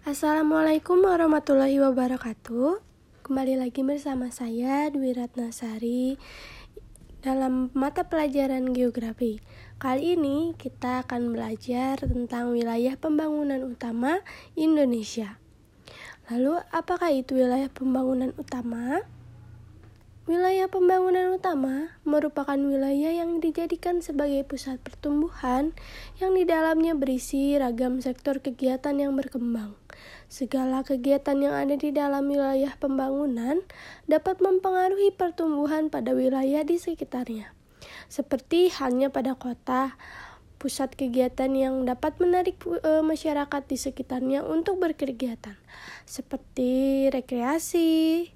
Assalamualaikum warahmatullahi wabarakatuh. Kembali lagi bersama saya Dwi Ratnasari dalam mata pelajaran geografi. Kali ini kita akan belajar tentang wilayah pembangunan utama Indonesia. Lalu, apakah itu wilayah pembangunan utama? Wilayah pembangunan utama merupakan wilayah yang dijadikan sebagai pusat pertumbuhan yang di dalamnya berisi ragam sektor kegiatan yang berkembang. Segala kegiatan yang ada di dalam wilayah pembangunan dapat mempengaruhi pertumbuhan pada wilayah di sekitarnya. Seperti halnya pada kota, pusat kegiatan yang dapat menarik e, masyarakat di sekitarnya untuk berkegiatan, seperti rekreasi,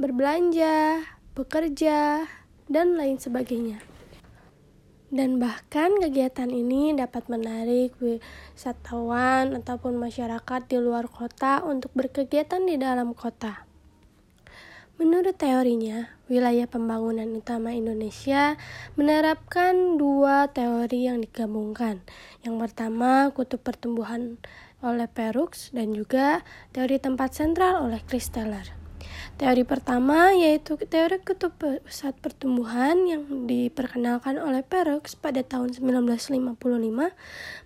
berbelanja, bekerja, dan lain sebagainya. Dan bahkan kegiatan ini dapat menarik wisatawan ataupun masyarakat di luar kota untuk berkegiatan di dalam kota. Menurut teorinya, wilayah pembangunan utama Indonesia menerapkan dua teori yang digabungkan. Yang pertama, kutub pertumbuhan oleh Perux dan juga teori tempat sentral oleh Chris. Teori pertama yaitu teori kutub pusat pertumbuhan yang diperkenalkan oleh Perrox pada tahun 1955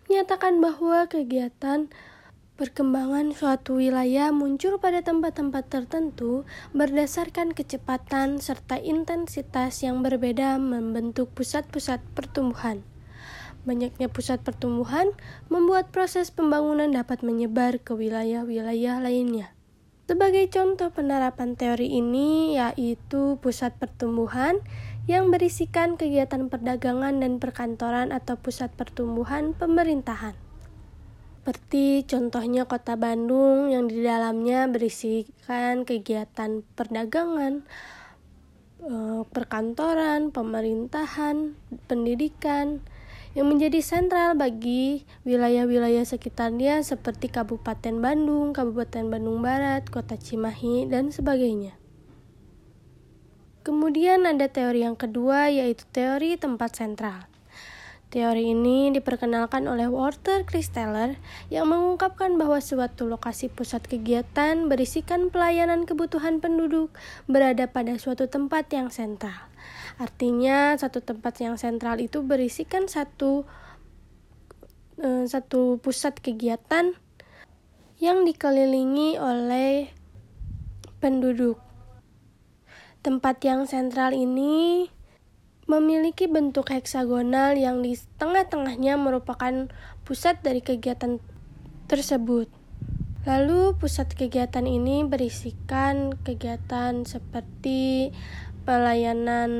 menyatakan bahwa kegiatan perkembangan suatu wilayah muncul pada tempat-tempat tertentu berdasarkan kecepatan serta intensitas yang berbeda membentuk pusat-pusat pertumbuhan. Banyaknya pusat pertumbuhan membuat proses pembangunan dapat menyebar ke wilayah-wilayah lainnya. Sebagai contoh penerapan teori ini yaitu pusat pertumbuhan yang berisikan kegiatan perdagangan dan perkantoran atau pusat pertumbuhan pemerintahan. Seperti contohnya kota Bandung yang di dalamnya berisikan kegiatan perdagangan, eh, perkantoran, pemerintahan, pendidikan, yang menjadi sentral bagi wilayah-wilayah sekitarnya seperti Kabupaten Bandung, Kabupaten Bandung Barat, Kota Cimahi, dan sebagainya. Kemudian ada teori yang kedua yaitu teori tempat sentral. Teori ini diperkenalkan oleh Walter Christeller yang mengungkapkan bahwa suatu lokasi pusat kegiatan berisikan pelayanan kebutuhan penduduk berada pada suatu tempat yang sentral. Artinya satu tempat yang sentral itu berisikan satu eh, satu pusat kegiatan yang dikelilingi oleh penduduk. Tempat yang sentral ini memiliki bentuk heksagonal yang di tengah-tengahnya merupakan pusat dari kegiatan tersebut. Lalu pusat kegiatan ini berisikan kegiatan seperti pelayanan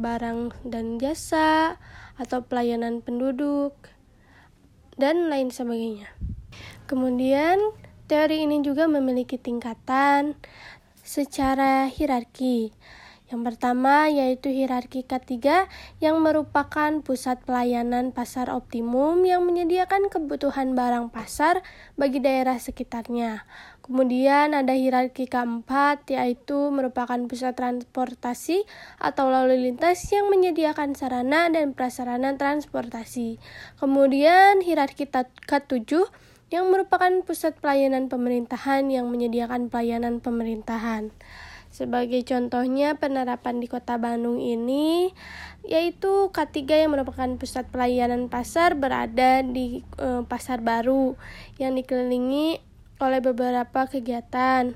barang dan jasa atau pelayanan penduduk dan lain sebagainya. Kemudian teori ini juga memiliki tingkatan secara hierarki. Yang pertama yaitu hierarki ketiga yang merupakan pusat pelayanan pasar optimum yang menyediakan kebutuhan barang pasar bagi daerah sekitarnya. Kemudian ada hierarki keempat yaitu merupakan pusat transportasi atau lalu lintas yang menyediakan sarana dan prasarana transportasi. Kemudian hierarki ketujuh yang merupakan pusat pelayanan pemerintahan yang menyediakan pelayanan pemerintahan. Sebagai contohnya penerapan di Kota Bandung ini yaitu K3 yang merupakan pusat pelayanan pasar berada di e, Pasar Baru yang dikelilingi oleh beberapa kegiatan.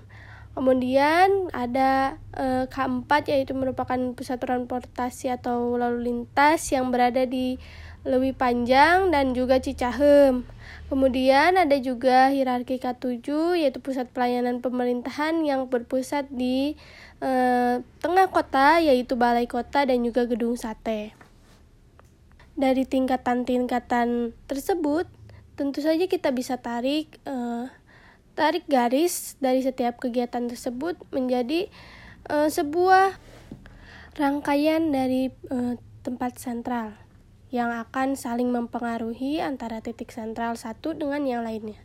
Kemudian ada e, K4 yaitu merupakan pusat transportasi atau lalu lintas yang berada di Lewi Panjang dan juga Cicahem. Kemudian ada juga hierarki K7 yaitu pusat pelayanan pemerintahan yang berpusat di eh, tengah kota yaitu balai kota dan juga gedung sate. Dari tingkatan-tingkatan tersebut, tentu saja kita bisa tarik eh, tarik garis dari setiap kegiatan tersebut menjadi eh, sebuah rangkaian dari eh, tempat sentral yang akan saling mempengaruhi antara titik sentral satu dengan yang lainnya.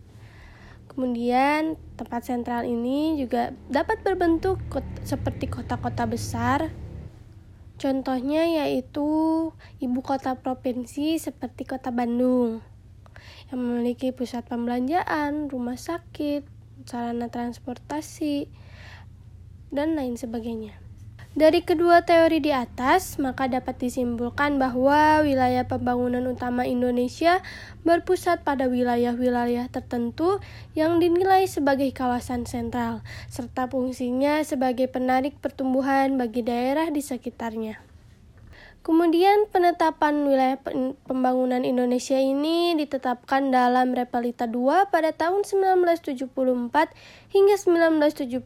Kemudian, tempat sentral ini juga dapat berbentuk seperti kota-kota besar. Contohnya yaitu ibu kota provinsi seperti kota Bandung yang memiliki pusat pembelanjaan, rumah sakit, sarana transportasi, dan lain sebagainya. Dari kedua teori di atas, maka dapat disimpulkan bahwa wilayah pembangunan utama Indonesia berpusat pada wilayah-wilayah tertentu yang dinilai sebagai kawasan sentral, serta fungsinya sebagai penarik pertumbuhan bagi daerah di sekitarnya. Kemudian penetapan wilayah pembangunan Indonesia ini ditetapkan dalam Repelita II pada tahun 1974 hingga 1978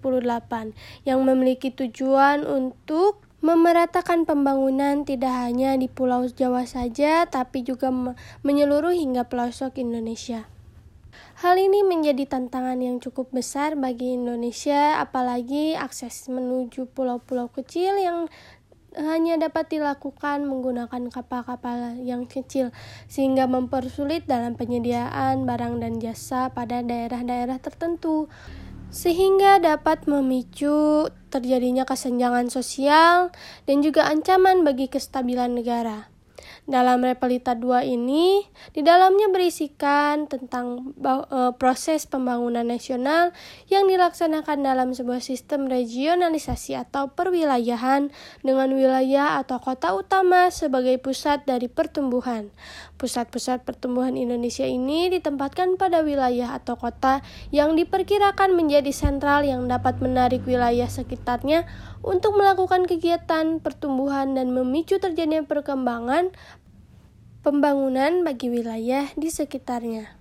yang memiliki tujuan untuk memeratakan pembangunan tidak hanya di Pulau Jawa saja tapi juga menyeluruh hingga pelosok Indonesia. Hal ini menjadi tantangan yang cukup besar bagi Indonesia, apalagi akses menuju pulau-pulau kecil yang hanya dapat dilakukan menggunakan kapal-kapal yang kecil sehingga mempersulit dalam penyediaan barang dan jasa pada daerah-daerah tertentu sehingga dapat memicu terjadinya kesenjangan sosial dan juga ancaman bagi kestabilan negara. Dalam Repelita 2 ini, di dalamnya berisikan tentang uh, proses pembangunan nasional yang dilaksanakan dalam sebuah sistem regionalisasi atau perwilayahan dengan wilayah atau kota utama sebagai pusat dari pertumbuhan. Pusat-pusat pertumbuhan Indonesia ini ditempatkan pada wilayah atau kota yang diperkirakan menjadi sentral yang dapat menarik wilayah sekitarnya untuk melakukan kegiatan pertumbuhan dan memicu terjadinya perkembangan pembangunan bagi wilayah di sekitarnya.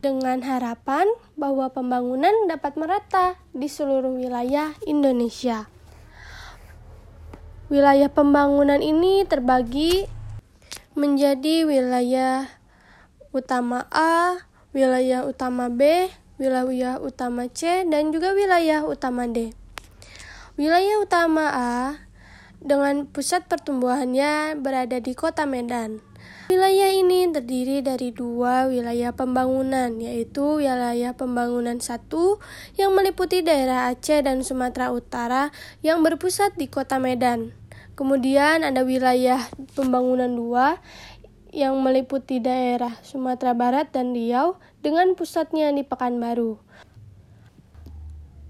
Dengan harapan bahwa pembangunan dapat merata di seluruh wilayah Indonesia. Wilayah pembangunan ini terbagi menjadi wilayah utama A, wilayah utama B, wilayah utama C, dan juga wilayah utama D. Wilayah utama A dengan pusat pertumbuhannya berada di kota Medan. Wilayah ini terdiri dari dua wilayah pembangunan, yaitu wilayah pembangunan satu yang meliputi daerah Aceh dan Sumatera Utara yang berpusat di kota Medan. Kemudian ada wilayah pembangunan dua yang meliputi daerah Sumatera Barat dan Riau dengan pusatnya di Pekanbaru.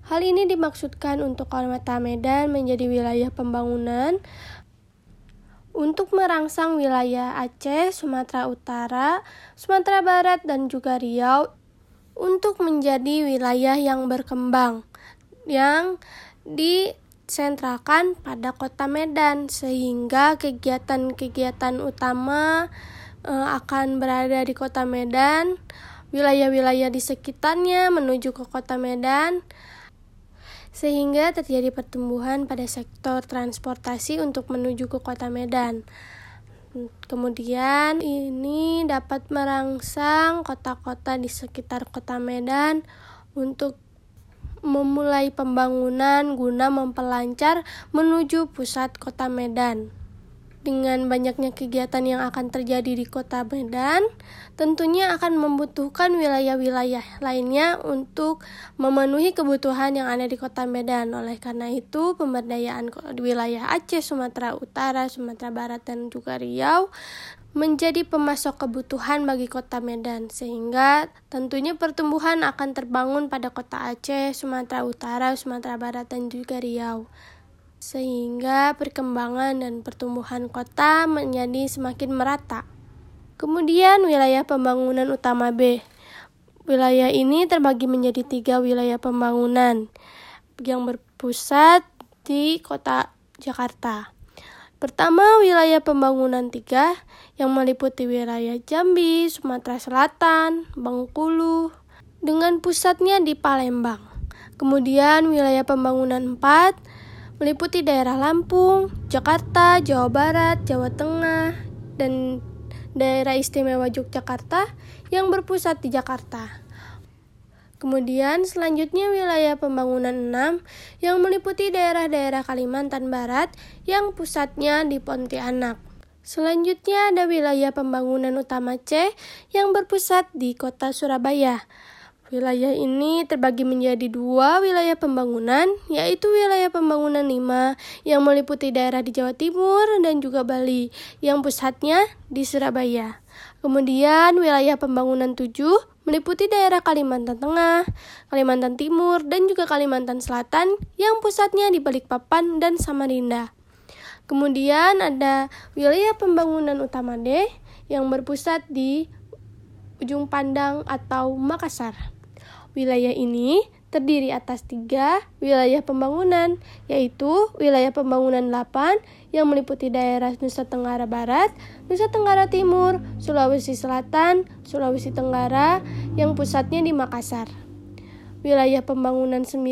Hal ini dimaksudkan untuk kota Medan menjadi wilayah pembangunan untuk merangsang wilayah Aceh, Sumatera Utara, Sumatera Barat, dan juga Riau untuk menjadi wilayah yang berkembang yang disentralkan pada kota Medan sehingga kegiatan-kegiatan utama e, akan berada di kota Medan wilayah-wilayah di sekitarnya menuju ke kota Medan sehingga terjadi pertumbuhan pada sektor transportasi untuk menuju ke kota Medan. Kemudian ini dapat merangsang kota-kota di sekitar kota Medan untuk memulai pembangunan guna memperlancar menuju pusat kota Medan dengan banyaknya kegiatan yang akan terjadi di kota Medan, tentunya akan membutuhkan wilayah-wilayah lainnya untuk memenuhi kebutuhan yang ada di kota Medan. Oleh karena itu, pemberdayaan wilayah Aceh, Sumatera Utara, Sumatera Barat, dan juga Riau menjadi pemasok kebutuhan bagi kota Medan, sehingga tentunya pertumbuhan akan terbangun pada kota Aceh, Sumatera Utara, Sumatera Barat, dan juga Riau sehingga perkembangan dan pertumbuhan kota menjadi semakin merata. Kemudian wilayah pembangunan utama B. Wilayah ini terbagi menjadi tiga wilayah pembangunan yang berpusat di kota Jakarta. Pertama, wilayah pembangunan tiga yang meliputi wilayah Jambi, Sumatera Selatan, Bengkulu, dengan pusatnya di Palembang. Kemudian wilayah pembangunan empat meliputi daerah Lampung, Jakarta, Jawa Barat, Jawa Tengah, dan daerah istimewa Yogyakarta yang berpusat di Jakarta. Kemudian selanjutnya wilayah pembangunan 6 yang meliputi daerah-daerah Kalimantan Barat yang pusatnya di Pontianak. Selanjutnya ada wilayah pembangunan utama C yang berpusat di kota Surabaya. Wilayah ini terbagi menjadi dua wilayah pembangunan, yaitu wilayah pembangunan 5 yang meliputi daerah di Jawa Timur dan juga Bali, yang pusatnya di Surabaya. Kemudian wilayah pembangunan 7 meliputi daerah Kalimantan Tengah, Kalimantan Timur, dan juga Kalimantan Selatan yang pusatnya di Balikpapan dan Samarinda. Kemudian ada wilayah pembangunan utama D yang berpusat di ujung pandang atau Makassar. Wilayah ini terdiri atas tiga wilayah pembangunan, yaitu wilayah pembangunan 8 yang meliputi daerah Nusa Tenggara Barat, Nusa Tenggara Timur, Sulawesi Selatan, Sulawesi Tenggara yang pusatnya di Makassar. Wilayah pembangunan 9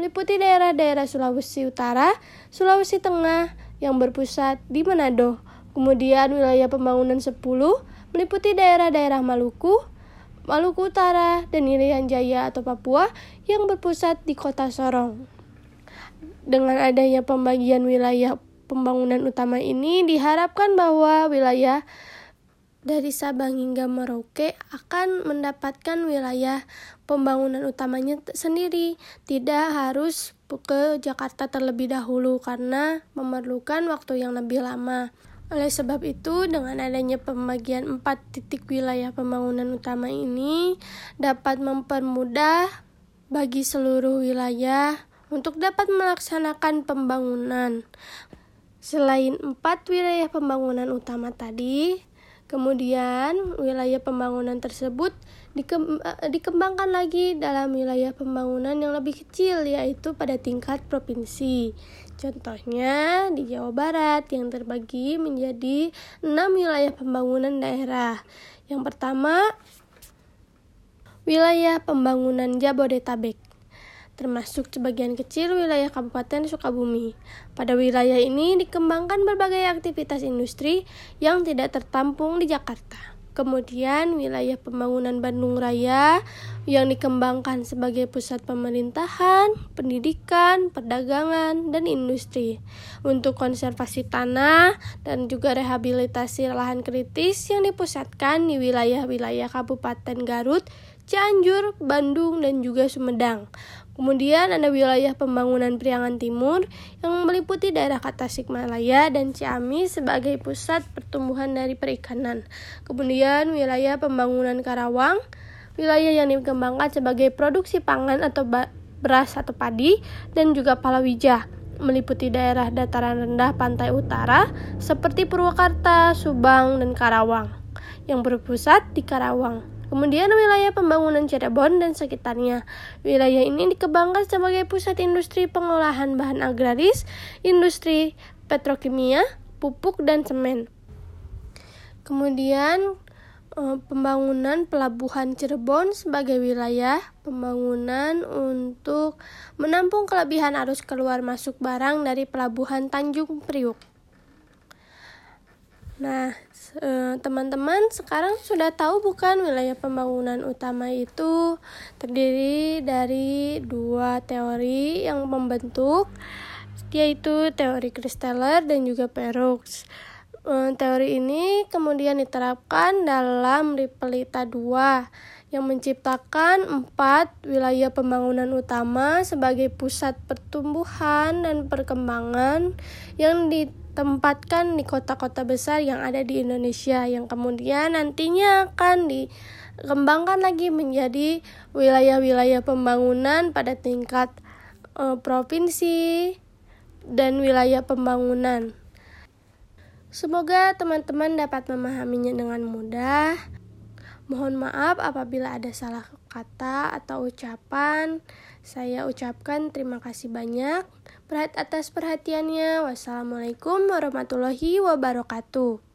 meliputi daerah-daerah Sulawesi Utara, Sulawesi Tengah yang berpusat di Manado. Kemudian wilayah pembangunan 10 meliputi daerah-daerah Maluku, Maluku Utara, dan Irian Jaya atau Papua yang berpusat di kota Sorong. Dengan adanya pembagian wilayah pembangunan utama ini diharapkan bahwa wilayah dari Sabang hingga Merauke akan mendapatkan wilayah pembangunan utamanya sendiri, tidak harus ke Jakarta terlebih dahulu karena memerlukan waktu yang lebih lama. Oleh sebab itu, dengan adanya pembagian empat titik wilayah pembangunan utama ini dapat mempermudah bagi seluruh wilayah untuk dapat melaksanakan pembangunan. Selain empat wilayah pembangunan utama tadi, kemudian wilayah pembangunan tersebut dikembangkan lagi dalam wilayah pembangunan yang lebih kecil, yaitu pada tingkat provinsi. Contohnya di Jawa Barat yang terbagi menjadi enam wilayah pembangunan daerah. Yang pertama, wilayah pembangunan Jabodetabek termasuk sebagian kecil wilayah Kabupaten Sukabumi. Pada wilayah ini dikembangkan berbagai aktivitas industri yang tidak tertampung di Jakarta. Kemudian wilayah pembangunan Bandung Raya yang dikembangkan sebagai pusat pemerintahan, pendidikan, perdagangan, dan industri. Untuk konservasi tanah dan juga rehabilitasi lahan kritis yang dipusatkan di wilayah-wilayah Kabupaten Garut, Cianjur, Bandung, dan juga Sumedang. Kemudian ada wilayah pembangunan Priangan Timur yang meliputi daerah Tasikmalaya dan Ciamis sebagai pusat pertumbuhan dari perikanan. Kemudian wilayah pembangunan Karawang, wilayah yang dikembangkan sebagai produksi pangan atau beras atau padi dan juga palawija meliputi daerah dataran rendah pantai utara seperti Purwakarta, Subang, dan Karawang yang berpusat di Karawang. Kemudian wilayah pembangunan Cirebon dan sekitarnya. Wilayah ini dikembangkan sebagai pusat industri pengolahan bahan agraris, industri petrokimia, pupuk, dan semen. Kemudian eh, pembangunan pelabuhan Cirebon sebagai wilayah pembangunan untuk menampung kelebihan arus keluar masuk barang dari pelabuhan Tanjung Priuk. Nah, Eh, teman-teman sekarang sudah tahu bukan wilayah pembangunan utama itu terdiri dari dua teori yang membentuk yaitu teori Kristeller dan juga Perroux. Eh, teori ini kemudian diterapkan dalam Ripelita 2 yang menciptakan empat wilayah pembangunan utama sebagai pusat pertumbuhan dan perkembangan yang di tempatkan di kota-kota besar yang ada di Indonesia yang kemudian nantinya akan dikembangkan lagi menjadi wilayah-wilayah pembangunan pada tingkat uh, provinsi dan wilayah pembangunan. Semoga teman-teman dapat memahaminya dengan mudah. Mohon maaf apabila ada salah kata atau ucapan. Saya ucapkan terima kasih banyak atas perhatiannya. Wassalamualaikum warahmatullahi wabarakatuh.